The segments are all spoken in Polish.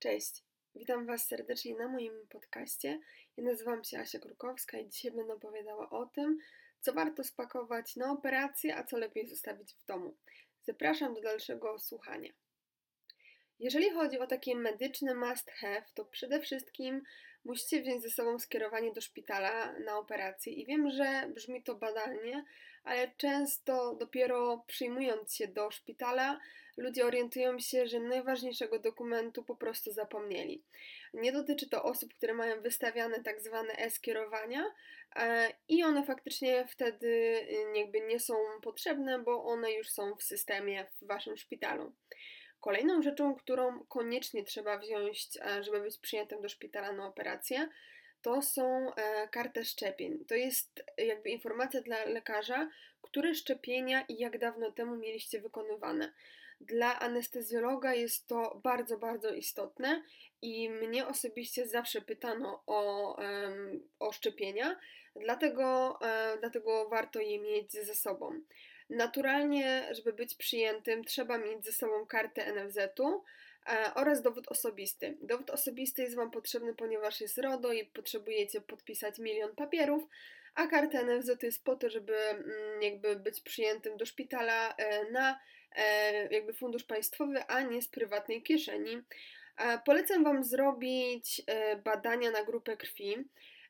Cześć, witam Was serdecznie na moim podcaście. Ja nazywam się Asia Krukowska i dzisiaj będę opowiadała o tym, co warto spakować na operację, a co lepiej zostawić w domu. Zapraszam do dalszego słuchania. Jeżeli chodzi o takie medyczne must have, to przede wszystkim musicie wziąć ze sobą skierowanie do szpitala na operację. I wiem, że brzmi to badalnie, ale często dopiero przyjmując się do szpitala, ludzie orientują się, że najważniejszego dokumentu po prostu zapomnieli. Nie dotyczy to osób, które mają wystawiane tak zwane e-skierowania e, i one faktycznie wtedy y, jakby nie są potrzebne, bo one już są w systemie w waszym szpitalu. Kolejną rzeczą, którą koniecznie trzeba wziąć, e, żeby być przyjętym do szpitala na operację, to są e, karty szczepień. To jest jakby informacja dla lekarza, które szczepienia i jak dawno temu mieliście wykonywane. Dla anestezjologa jest to bardzo, bardzo istotne i mnie osobiście zawsze pytano o, o szczepienia, dlatego, dlatego warto je mieć ze sobą. Naturalnie, żeby być przyjętym, trzeba mieć ze sobą kartę NFZ-u e, oraz dowód osobisty. Dowód osobisty jest Wam potrzebny, ponieważ jest RODO i potrzebujecie podpisać milion papierów, a karta NFZ jest po to, żeby mm, jakby być przyjętym do szpitala e, na jakby fundusz państwowy, a nie z prywatnej kieszeni. Polecam Wam zrobić badania na grupę krwi.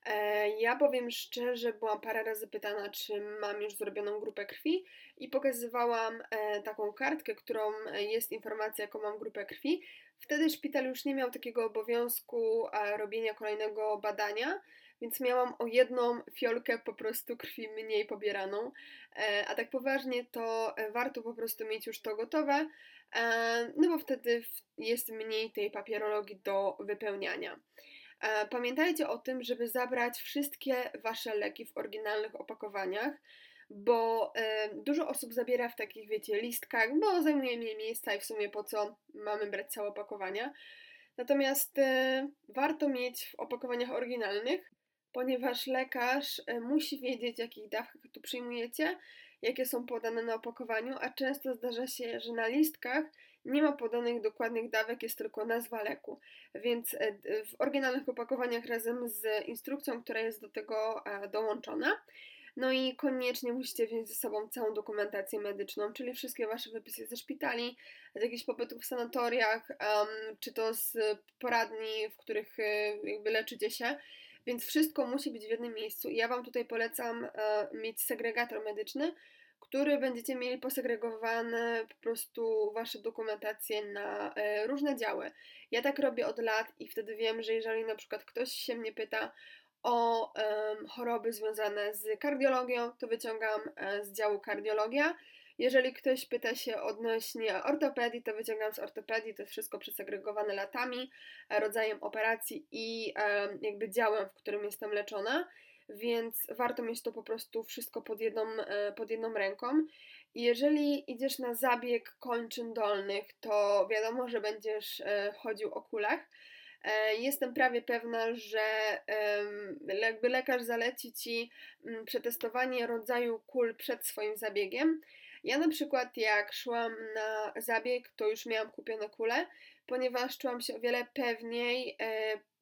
E, ja powiem szczerze, byłam parę razy pytana, czy mam już zrobioną grupę krwi i pokazywałam e, taką kartkę, którą jest informacja, jaką mam grupę krwi. Wtedy szpital już nie miał takiego obowiązku robienia kolejnego badania, więc miałam o jedną fiolkę po prostu krwi mniej pobieraną. E, a tak poważnie to warto po prostu mieć już to gotowe, no bo wtedy jest mniej tej papierologii do wypełniania. E, pamiętajcie o tym, żeby zabrać wszystkie Wasze leki w oryginalnych opakowaniach, bo e, dużo osób zabiera w takich, wiecie, listkach, bo zajmuje mniej miejsca i w sumie po co mamy brać całe opakowania. Natomiast e, warto mieć w opakowaniach oryginalnych, ponieważ lekarz musi wiedzieć, jakich dawkach tu przyjmujecie, jakie są podane na opakowaniu, a często zdarza się, że na listkach nie ma podanych dokładnych dawek, jest tylko nazwa leku. Więc e, w oryginalnych opakowaniach razem z instrukcją, która jest do tego e, dołączona. No i koniecznie musicie wziąć ze sobą całą dokumentację medyczną, czyli wszystkie Wasze wypisy ze szpitali, z jakichś pobytów w sanatoriach, um, czy to z poradni, w których e, jakby leczycie się. Więc wszystko musi być w jednym miejscu. I ja Wam tutaj polecam e, mieć segregator medyczny, który będziecie mieli posegregowane po prostu wasze dokumentacje na e, różne działy. Ja tak robię od lat i wtedy wiem, że jeżeli na przykład ktoś się mnie pyta o choroby związane z kardiologią, to wyciągam e, z działu kardiologia. Jeżeli ktoś pyta się odnośnie ortopedii, to wyciągam z ortopedii, to jest wszystko przesegregowane latami, e, rodzajem operacji i jakby działem, w którym jestem leczona więc warto mieć to po prostu wszystko pod jedną, e, pod jedną ręką. Jeżeli idziesz na zabieg kończyn dolnych, to wiadomo, że będziesz e, chodził o kulach. E, jestem prawie pewna, że jakby lekarz zaleci ci przetestowanie rodzaju kul przed swoim zabiegiem. Ja na przykład jak szłam na zabieg, to już miałam kupione kule, ponieważ czułam się o wiele pewniej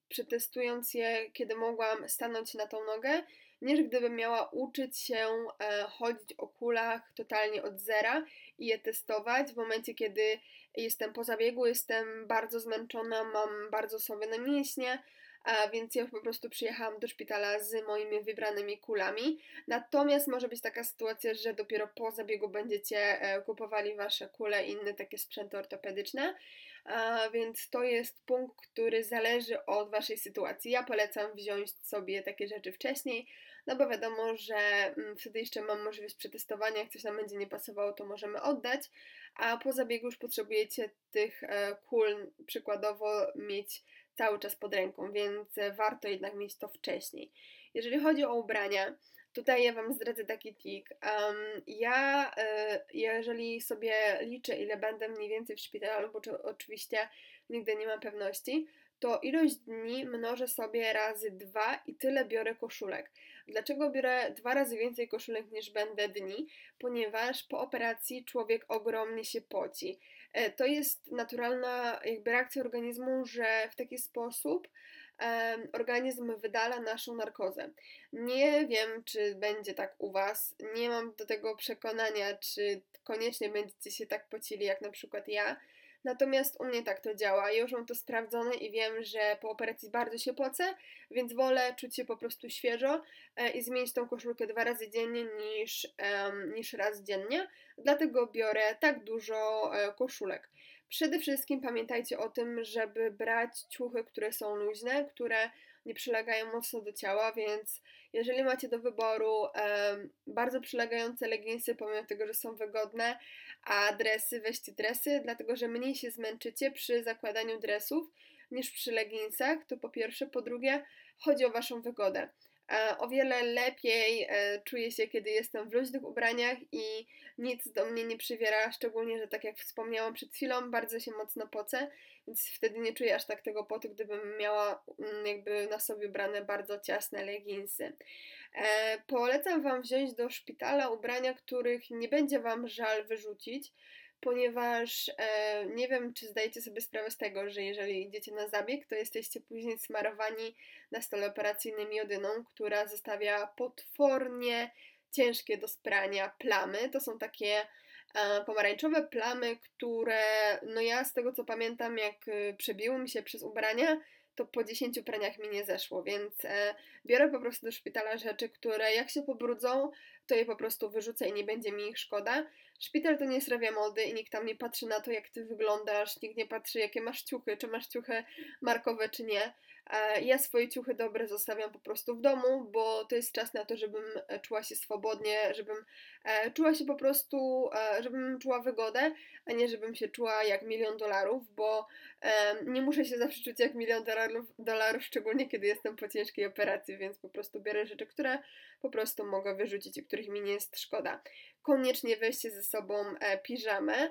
przetestując je, kiedy mogłam stanąć na tą nogę, niż gdybym miała uczyć się e, chodzić o kulach totalnie od zera i je testować. W momencie, kiedy jestem po zabiegu, jestem bardzo zmęczona, mam bardzo słabe mięśnie, a więc ja po prostu przyjechałam do szpitala z moimi wybranymi kulami. Natomiast może być taka sytuacja, że dopiero po zabiegu będziecie e, kupowali wasze kule i inne takie sprzęty ortopedyczne a więc to jest punkt, który zależy od Waszej sytuacji. Ja polecam wziąć sobie takie rzeczy wcześniej, no bo wiadomo, że mm, wtedy jeszcze mam możliwość przetestowania, jak coś nam będzie nie pasowało, to możemy oddać, a po zabiegu już potrzebujecie tych e, kul przykładowo mieć cały czas pod ręką, więc warto jednak mieć to wcześniej. Jeżeli chodzi o ubrania, Tutaj ja Wam zdradzę taki tik. Um, ja, y, jeżeli sobie liczę, ile będę mniej więcej w szpitalu, bo czy, oczywiście nigdy nie mam pewności, to ilość dni mnożę sobie razy dwa i tyle biorę koszulek. Dlaczego biorę dwa razy więcej koszulek niż będę dni? Ponieważ po operacji człowiek ogromnie się poci. E, to jest naturalna jakby reakcja organizmu, że w taki sposób organizm wydala naszą narkozę. Nie wiem, czy będzie tak u Was, nie mam do tego przekonania, czy koniecznie będziecie się tak pocili, jak na przykład ja. Natomiast u mnie tak to działa. Już mam to sprawdzone i wiem, że po operacji bardzo się pocę, więc wolę czuć się po prostu świeżo e, i zmienić tą koszulkę dwa razy dziennie niż, niż raz dziennie. Dlatego biorę tak dużo e, koszulek. Przede wszystkim pamiętajcie o tym, żeby brać ciuchy, które są luźne, które nie przylegają mocno do ciała, więc jeżeli macie do wyboru bardzo przylegające leginsy, pomimo tego, że są wygodne, a dresy, weźcie dresy, dlatego że mniej się zmęczycie przy zakładaniu dresów niż przy leginsach, to po pierwsze. Po drugie, chodzi o Waszą wygodę. E, o wiele lepiej e, czuję się, kiedy jestem w luźnych ubraniach i nic do mnie nie przywiera, szczególnie, że tak jak wspomniałam przed chwilą, bardzo się mocno pocę, więc wtedy nie czuję aż tak tego potu, gdybym miała mm, jakby na sobie ubrane bardzo ciasne leginsy. E, polecam Wam wziąć do szpitala ubrania, których nie będzie Wam żal wyrzucić, ponieważ e, nie wiem, czy zdajecie sobie sprawę z tego, że jeżeli idziecie na zabieg, to jesteście później smarowani na stole operacyjnym jodyną, która zostawia potwornie ciężkie do sprania plamy. To są takie e, pomarańczowe plamy, które, no ja z tego co pamiętam, jak e, przebiły mi się przez ubrania, to po 10 praniach mi nie zeszło, więc e, biorę po prostu do szpitala rzeczy, które jak się pobrudzą, to je po prostu wyrzucę i nie będzie mi ich szkoda. Szpital to nie jest mody i nikt tam nie patrzy na to, jak ty wyglądasz, nikt nie patrzy, jakie masz ciuchy, czy masz ciuchy markowe, czy nie. E, ja swoje ciuchy dobre zostawiam po prostu w domu, bo to jest czas na to, żebym e, czuła się swobodnie, żebym e, czuła się po prostu, żebym czuła wygodę, a nie żebym się czuła jak milion dolarów, bo nie muszę się zawsze czuć jak milion dolarów, dolarów, szczególnie kiedy jestem po ciężkiej operacji, więc po prostu biorę rzeczy, które po prostu mogę wyrzucić i których mi nie jest szkoda. Koniecznie weźcie ze sobą piżamę,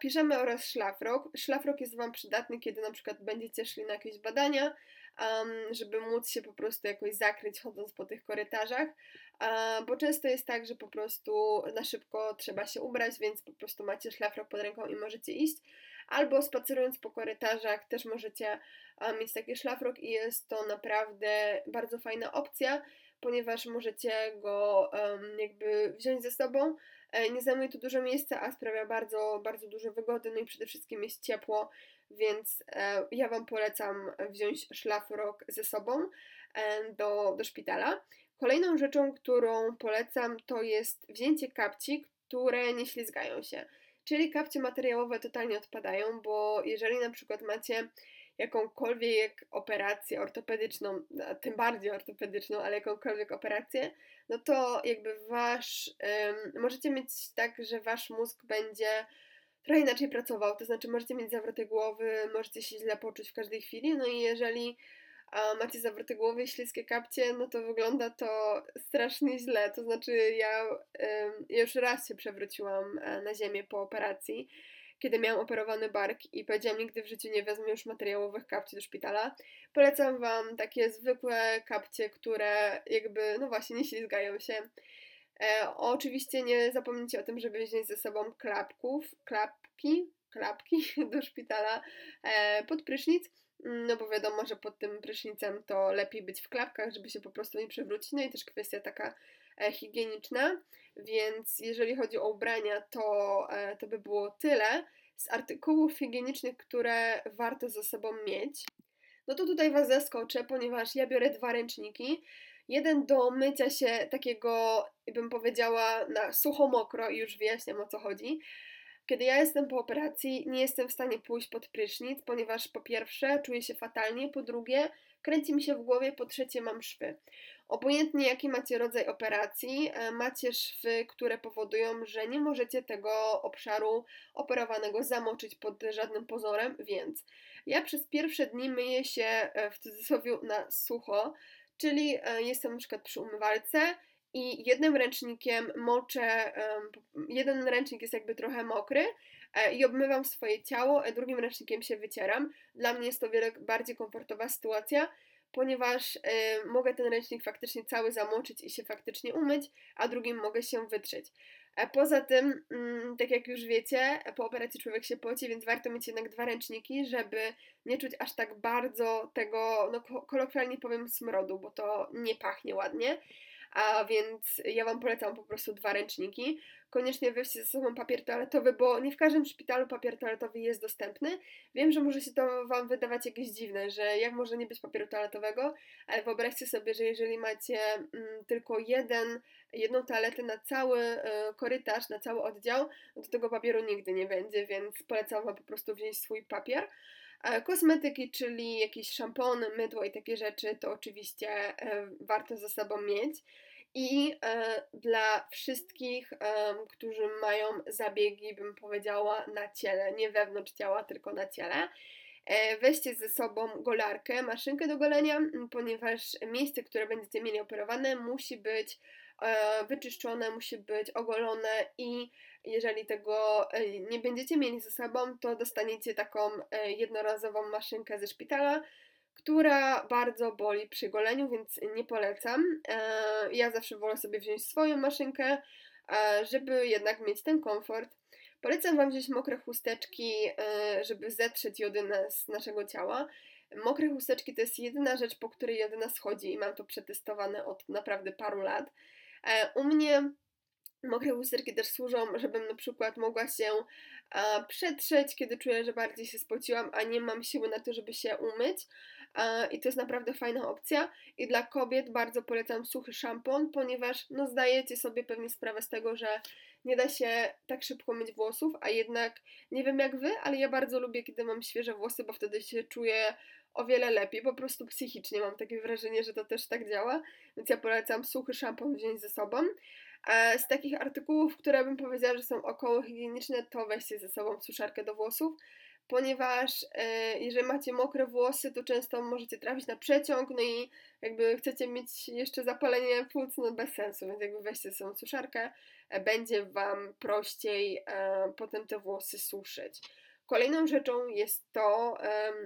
piżamę oraz szlafrok. Szlafrok jest Wam przydatny, kiedy na przykład będziecie szli na jakieś badania, żeby móc się po prostu jakoś zakryć chodząc po tych korytarzach, bo często jest tak, że po prostu na szybko trzeba się ubrać, więc po prostu macie szlafrok pod ręką i możecie iść, albo spacerując po korytarzach też możecie mieć taki szlafrok i jest to naprawdę bardzo fajna opcja, ponieważ możecie go jakby wziąć ze sobą, nie zajmuje to dużo miejsca, a sprawia bardzo, bardzo dużo wygody, no i przede wszystkim jest ciepło, więc e, ja Wam polecam wziąć szlafrok ze sobą e, do, do szpitala. Kolejną rzeczą, którą polecam, to jest wzięcie kapci, które nie ślizgają się. Czyli kapcie materiałowe totalnie odpadają, bo jeżeli na przykład macie jakąkolwiek operację ortopedyczną, tym bardziej ortopedyczną, ale jakąkolwiek operację, no to jakby wasz, um, możecie mieć tak, że wasz mózg będzie trochę inaczej pracował, to znaczy możecie mieć zawroty głowy, możecie się źle poczuć w każdej chwili, no i jeżeli a macie zawroty głowy i śliskie kapcie, no to wygląda to strasznie źle, to znaczy ja, ja już raz się przewróciłam e, na ziemię po operacji, kiedy miałam operowany bark i powiedziałam nigdy w życiu nie wezmę już materiałowych kapci do szpitala. Polecam Wam takie zwykłe kapcie, które jakby, no właśnie, nie ślizgają się. E, oczywiście nie zapomnijcie o tym, żeby wziąć ze sobą klapków, klapki, klapki do szpitala e, pod prysznic, no bo wiadomo, że pod tym prysznicem to lepiej być w klapkach, żeby się po prostu nie przewrócić, no i też kwestia taka higieniczna, więc jeżeli chodzi o ubrania, to, e, to by było tyle z artykułów higienicznych, które warto ze sobą mieć. No to tutaj Was zaskoczę, ponieważ ja biorę dwa ręczniki, Jeden do mycia się takiego, bym powiedziała, na sucho-mokro i już wyjaśniam o co chodzi. Kiedy ja jestem po operacji, nie jestem w stanie pójść pod prysznic, ponieważ po pierwsze czuję się fatalnie, po drugie kręci mi się w głowie, po trzecie mam szwy. Obojętnie jaki macie rodzaj operacji, e, macie szwy, które powodują, że nie możecie tego obszaru operowanego zamoczyć pod żadnym pozorem, więc ja przez pierwsze dni myję się e, w cudzysłowie na sucho, Czyli e, jestem na przykład przy umywalce i jednym ręcznikiem moczę, jeden ręcznik jest jakby trochę mokry e, i obmywam swoje ciało, a drugim ręcznikiem się wycieram. Dla mnie jest to wiele bardziej komfortowa sytuacja, ponieważ mogę ten ręcznik faktycznie cały zamoczyć i się faktycznie umyć, a drugim mogę się wytrzeć. E, poza tym, mm, tak jak już wiecie, po operacji człowiek się poci, więc warto mieć jednak dwa ręczniki, żeby nie czuć aż tak bardzo tego, no kolokwialnie powiem, smrodu, bo to nie pachnie ładnie a więc ja Wam polecam po prostu dwa ręczniki. Koniecznie weźcie ze sobą papier toaletowy, bo nie w każdym szpitalu papier toaletowy jest dostępny. Wiem, że może się to Wam wydawać jakieś dziwne, że jak może nie być papieru toaletowego, ale wyobraźcie sobie, że jeżeli macie mm, tylko jeden, jedną toaletę na cały y, korytarz, na cały oddział, no to tego papieru nigdy nie będzie, więc polecam Wam po prostu wziąć swój papier. Kosmetyki, czyli jakieś szampony, mydło i takie rzeczy, to oczywiście e, warto ze sobą mieć. I e, dla wszystkich, którzy mają zabiegi, bym powiedziała, na ciele, nie wewnątrz ciała, tylko na ciele, e, weźcie ze sobą golarkę, maszynkę do golenia, ponieważ miejsce, które będziecie mieli operowane, musi być wyczyszczone, musi być ogolone i jeżeli tego e, nie będziecie mieli ze sobą, to dostaniecie taką e, jednorazową maszynkę ze szpitala, która bardzo boli przy goleniu, więc nie polecam. E, ja zawsze wolę sobie wziąć swoją maszynkę, żeby jednak mieć ten komfort. Polecam Wam wziąć mokre chusteczki, żeby zetrzeć jodynę z naszego ciała. Mokre chusteczki to jest jedyna rzecz, po której jodyna schodzi i mam to przetestowane od naprawdę paru lat. U mnie Mokre chusteczki też służą, żebym na przykład mogła się a, przetrzeć, kiedy czuję, że bardziej się spociłam, a nie mam siły na to, żeby się umyć. A, I to jest naprawdę fajna opcja. I dla kobiet bardzo polecam suchy szampon, ponieważ no, zdajecie sobie pewnie sprawę z tego, że nie da się tak szybko myć włosów, a jednak nie wiem jak wy, ale ja bardzo lubię, kiedy mam świeże włosy, bo wtedy się czuję o wiele lepiej, po prostu psychicznie mam takie wrażenie, że to też tak działa, więc ja polecam suchy szampon wziąć ze sobą. E, z takich artykułów, które bym powiedziała, że są około higieniczne, to weźcie ze sobą suszarkę do włosów, ponieważ e, jeżeli macie mokre włosy, to często możecie trafić na przeciąg, no i jakby chcecie mieć jeszcze zapalenie płuc, no bez sensu, więc jakby weźcie ze sobą suszarkę, e, będzie Wam prościej potem te włosy suszyć. Kolejną rzeczą jest to,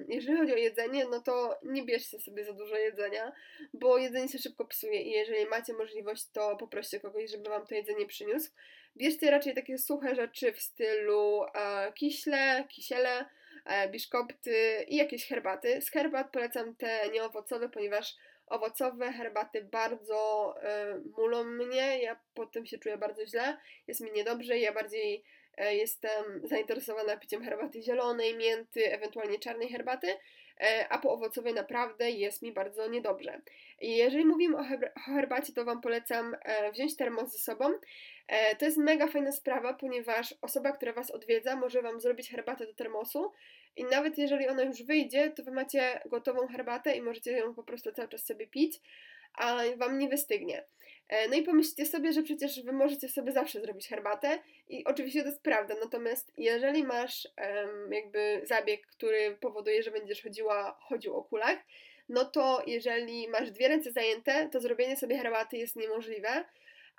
jeżeli chodzi o jedzenie, no to nie bierzcie sobie za dużo jedzenia, bo jedzenie się szybko psuje i jeżeli macie możliwość, to poproście kogoś, żeby wam to jedzenie przyniósł. Bierzcie raczej takie suche rzeczy w stylu e, kiśle, kisiele, e, biszkopty i jakieś herbaty. Z herbat polecam te nieowocowe, ponieważ owocowe herbaty bardzo e, mulą mnie, ja potem się czuję bardzo źle, jest mi niedobrze, ja bardziej jestem zainteresowana piciem herbaty zielonej, mięty, ewentualnie czarnej herbaty, e, a po owocowej naprawdę jest mi bardzo niedobrze. Jeżeli mówimy o herbacie, to Wam polecam e, wziąć termos ze sobą. To jest mega fajna sprawa, ponieważ osoba, która Was odwiedza, może Wam zrobić herbatę do termosu i nawet jeżeli ona już wyjdzie, to Wy macie gotową herbatę i możecie ją po prostu cały czas sobie pić, a Wam nie wystygnie. E, no i pomyślcie sobie, że przecież wy możecie sobie zawsze zrobić herbatę i oczywiście to jest prawda, natomiast jeżeli masz jakby zabieg, który powoduje, że będziesz chodziła, chodził o kulach, no to jeżeli masz dwie ręce zajęte, to zrobienie sobie herbaty jest niemożliwe,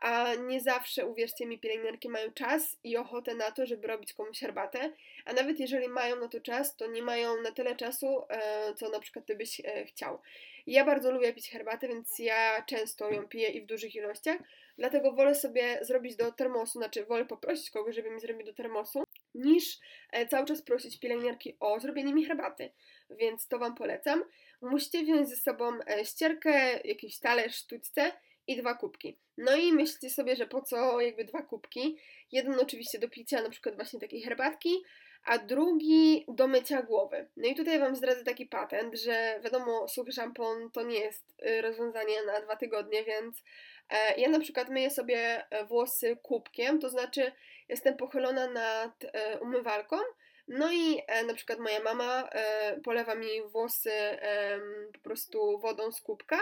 a nie zawsze, uwierzcie mi, pielęgniarki mają czas i ochotę na to, żeby robić komuś herbatę, a nawet jeżeli mają na to czas, to nie mają na tyle czasu, e, co na przykład ty byś e, chciał. Ja bardzo lubię pić herbatę, więc ja często ją piję i w dużych ilościach, dlatego wolę sobie zrobić do termosu, znaczy wolę poprosić kogoś, żeby mi zrobił do termosu, niż e, cały czas prosić pielęgniarki o zrobienie mi herbaty, więc to Wam polecam. Musicie wziąć ze sobą ścierkę, jakiś talerz, sztućce i dwa kubki. No i myślicie sobie, że po co jakby dwa kubki? Jeden oczywiście do picia, na przykład właśnie takiej herbatki, a drugi do mycia głowy. No i tutaj Wam zdradzę taki patent, że wiadomo, suchy szampon to nie jest y, rozwiązanie na dwa tygodnie, więc e, ja na przykład myję sobie e, włosy kubkiem, to znaczy jestem pochylona nad e, umywalką, no i na przykład moja mama polewa mi włosy po prostu wodą z kubka,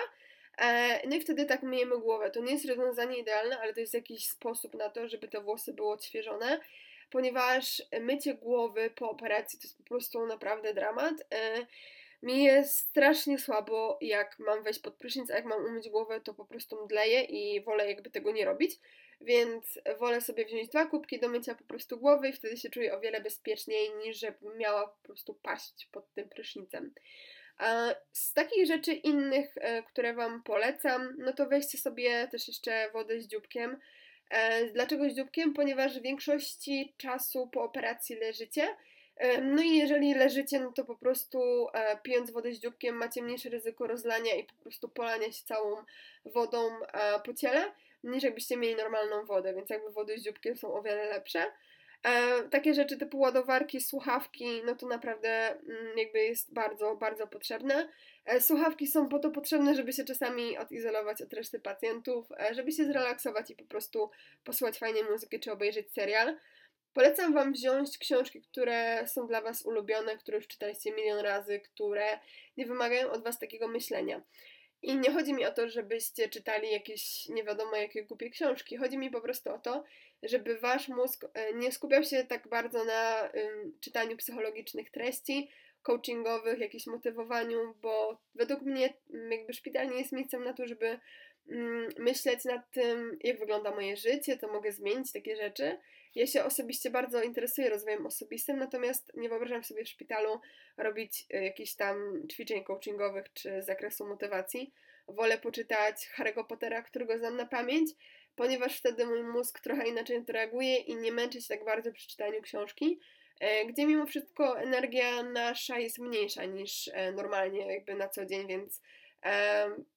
no i wtedy tak myjemy głowę. To nie jest rozwiązanie idealne, ale to jest jakiś sposób na to, żeby te włosy były odświeżone ponieważ mycie głowy po operacji to jest po prostu naprawdę dramat. E, mi jest strasznie słabo, jak mam wejść pod prysznic, a jak mam umyć głowę, to po prostu mdleję i wolę jakby tego nie robić. Więc wolę sobie wziąć dwa kubki do mycia po prostu głowy i wtedy się czuję o wiele bezpieczniej niż żebym miała po prostu paść pod tym prysznicem. Z takich rzeczy innych, e, które Wam polecam, no to weźcie sobie też jeszcze wodę z dzióbkiem. E, dlaczego z dzióbkiem? Ponieważ w większości czasu po operacji leżycie. E, no i jeżeli leżycie, no to po prostu e, pijąc wodę z dzióbkiem macie mniejsze ryzyko rozlania i po prostu polania się całą wodą po ciele, niż jakbyście mieli normalną wodę, więc jakby wody z dzióbkiem są o wiele lepsze. Takie rzeczy typu ładowarki, słuchawki, no to naprawdę mm, jakby jest bardzo, bardzo potrzebne. E, słuchawki są po to potrzebne, żeby się czasami odizolować od reszty pacjentów, e, żeby się zrelaksować i po prostu posłuchać fajnej muzyki czy obejrzeć serial. Polecam Wam wziąć książki, które są dla Was ulubione, które już czytaliście milion razy, które nie wymagają od Was takiego myślenia. I nie chodzi mi o to, żebyście czytali jakieś nie wiadomo jakie głupie książki. Chodzi mi po prostu o to, żeby wasz mózg e, nie skupiał się tak bardzo na czytaniu psychologicznych treści, coachingowych, jakimś motywowaniu, bo według mnie jakby szpital nie jest miejscem na to, żeby myśleć nad tym, jak wygląda moje życie, to mogę zmienić takie rzeczy. Ja się osobiście bardzo interesuję rozwojem osobistym, natomiast nie wyobrażam sobie w szpitalu robić e, jakichś tam ćwiczeń coachingowych czy zakresu motywacji. Wolę poczytać Harry'ego Pottera, którego znam na pamięć, ponieważ wtedy mój mózg trochę inaczej reaguje i nie męczyć tak bardzo przy czytaniu książki, gdzie mimo wszystko energia nasza jest mniejsza niż e, normalnie jakby na co dzień, więc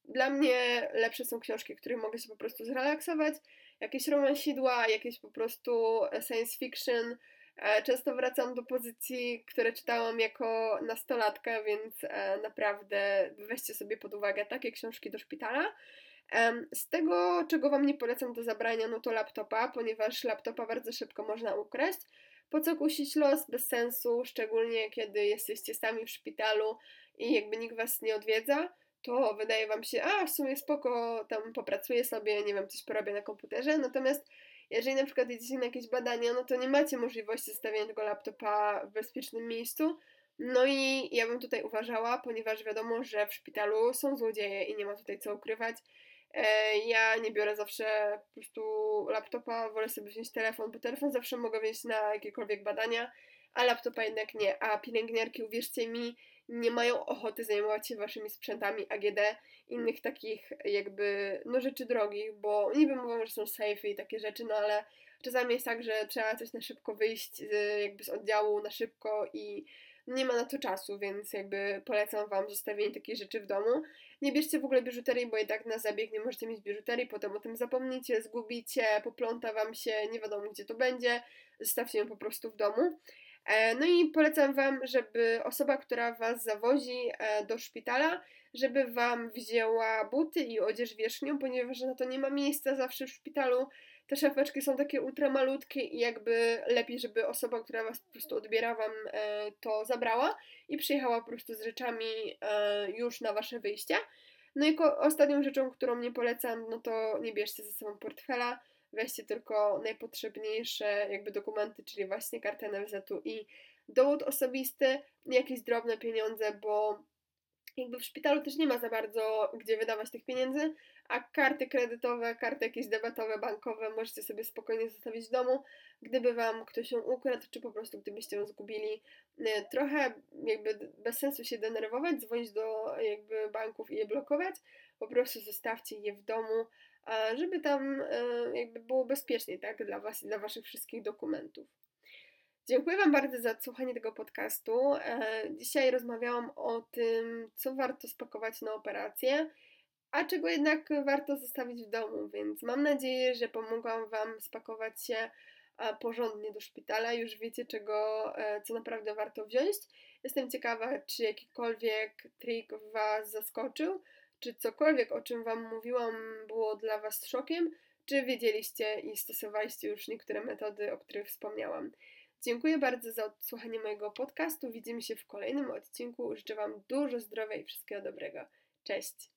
dla mnie lepsze są książki, których mogę się po prostu zrelaksować, jakieś romansidła, jakieś po prostu science fiction. E, często wracam do pozycji, które czytałam jako nastolatka, więc e, naprawdę weźcie sobie pod uwagę takie książki do szpitala. Z tego, czego Wam nie polecam do zabrania, no to laptopa, ponieważ laptopa bardzo szybko można ukraść. Po co kusić los bez sensu, szczególnie kiedy jesteście sami w szpitalu i jakby nikt Was nie odwiedza to wydaje Wam się, a w sumie spoko, tam popracuję sobie, nie wiem, coś porobię na komputerze, natomiast jeżeli na przykład jedziecie na jakieś badania, no to nie macie możliwości zostawienia tego laptopa w bezpiecznym miejscu, no i ja bym tutaj uważała, ponieważ wiadomo, że w szpitalu są złodzieje i nie ma tutaj co ukrywać. E, ja nie biorę zawsze po prostu laptopa, wolę sobie wziąć telefon, bo telefon zawsze mogę wziąć na jakiekolwiek badania, a laptopa jednak nie. A pielęgniarki, uwierzcie mi, nie mają ochoty zajmować się waszymi sprzętami AGD, innych takich jakby, no rzeczy drogich, bo niby mówią, że są safe i takie rzeczy, no ale czasami jest tak, że trzeba coś na szybko wyjść z, jakby z oddziału na szybko i nie ma na to czasu, więc jakby polecam Wam zostawienie takich rzeczy w domu. Nie bierzcie w ogóle biżuterii, bo i tak na zabieg nie możecie mieć biżuterii, potem o tym zapomnicie, zgubicie, popląta Wam się, nie wiadomo gdzie to będzie, zostawcie ją po prostu w domu. E, no i polecam Wam, żeby osoba, która Was zawozi e, do szpitala, żeby Wam wzięła buty i odzież wierzchnią, ponieważ na to nie ma miejsca zawsze w szpitalu. Te szafeczki są takie ultramalutkie i jakby lepiej, żeby osoba, która Was po prostu odbiera Wam e, to zabrała i przyjechała po prostu z rzeczami już na Wasze wyjście. No i ostatnią rzeczą, którą nie polecam, no to nie bierzcie ze sobą portfela, weźcie tylko najpotrzebniejsze jakby dokumenty, czyli właśnie kartę NFZ-u i dowód osobisty, jakieś drobne pieniądze, bo jakby w szpitalu też nie ma za bardzo gdzie wydawać tych pieniędzy, a karty kredytowe, karty jakieś debetowe, bankowe możecie sobie spokojnie zostawić w domu, gdyby Wam ktoś ją ukradł, czy po prostu gdybyście ją zgubili. Y, trochę jakby bez sensu się denerwować, dzwonić do jakby banków i je blokować, po prostu zostawcie je w domu, żeby tam e, jakby było bezpieczniej, tak, dla Was i dla Waszych wszystkich dokumentów. Dziękuję Wam bardzo za odsłuchanie tego podcastu. E, dzisiaj rozmawiałam o tym, co warto spakować na operację, a czego jednak warto zostawić w domu, więc mam nadzieję, że pomogłam Wam spakować się porządnie do szpitala. Już wiecie, czego, e, co naprawdę warto wziąć. Jestem ciekawa, czy jakikolwiek trik Was zaskoczył czy cokolwiek, o czym Wam mówiłam, było dla Was szokiem, czy wiedzieliście i stosowaliście już niektóre metody, o których wspomniałam. Dziękuję bardzo za odsłuchanie mojego podcastu. Widzimy się w kolejnym odcinku. Życzę Wam dużo zdrowia i wszystkiego dobrego. Cześć!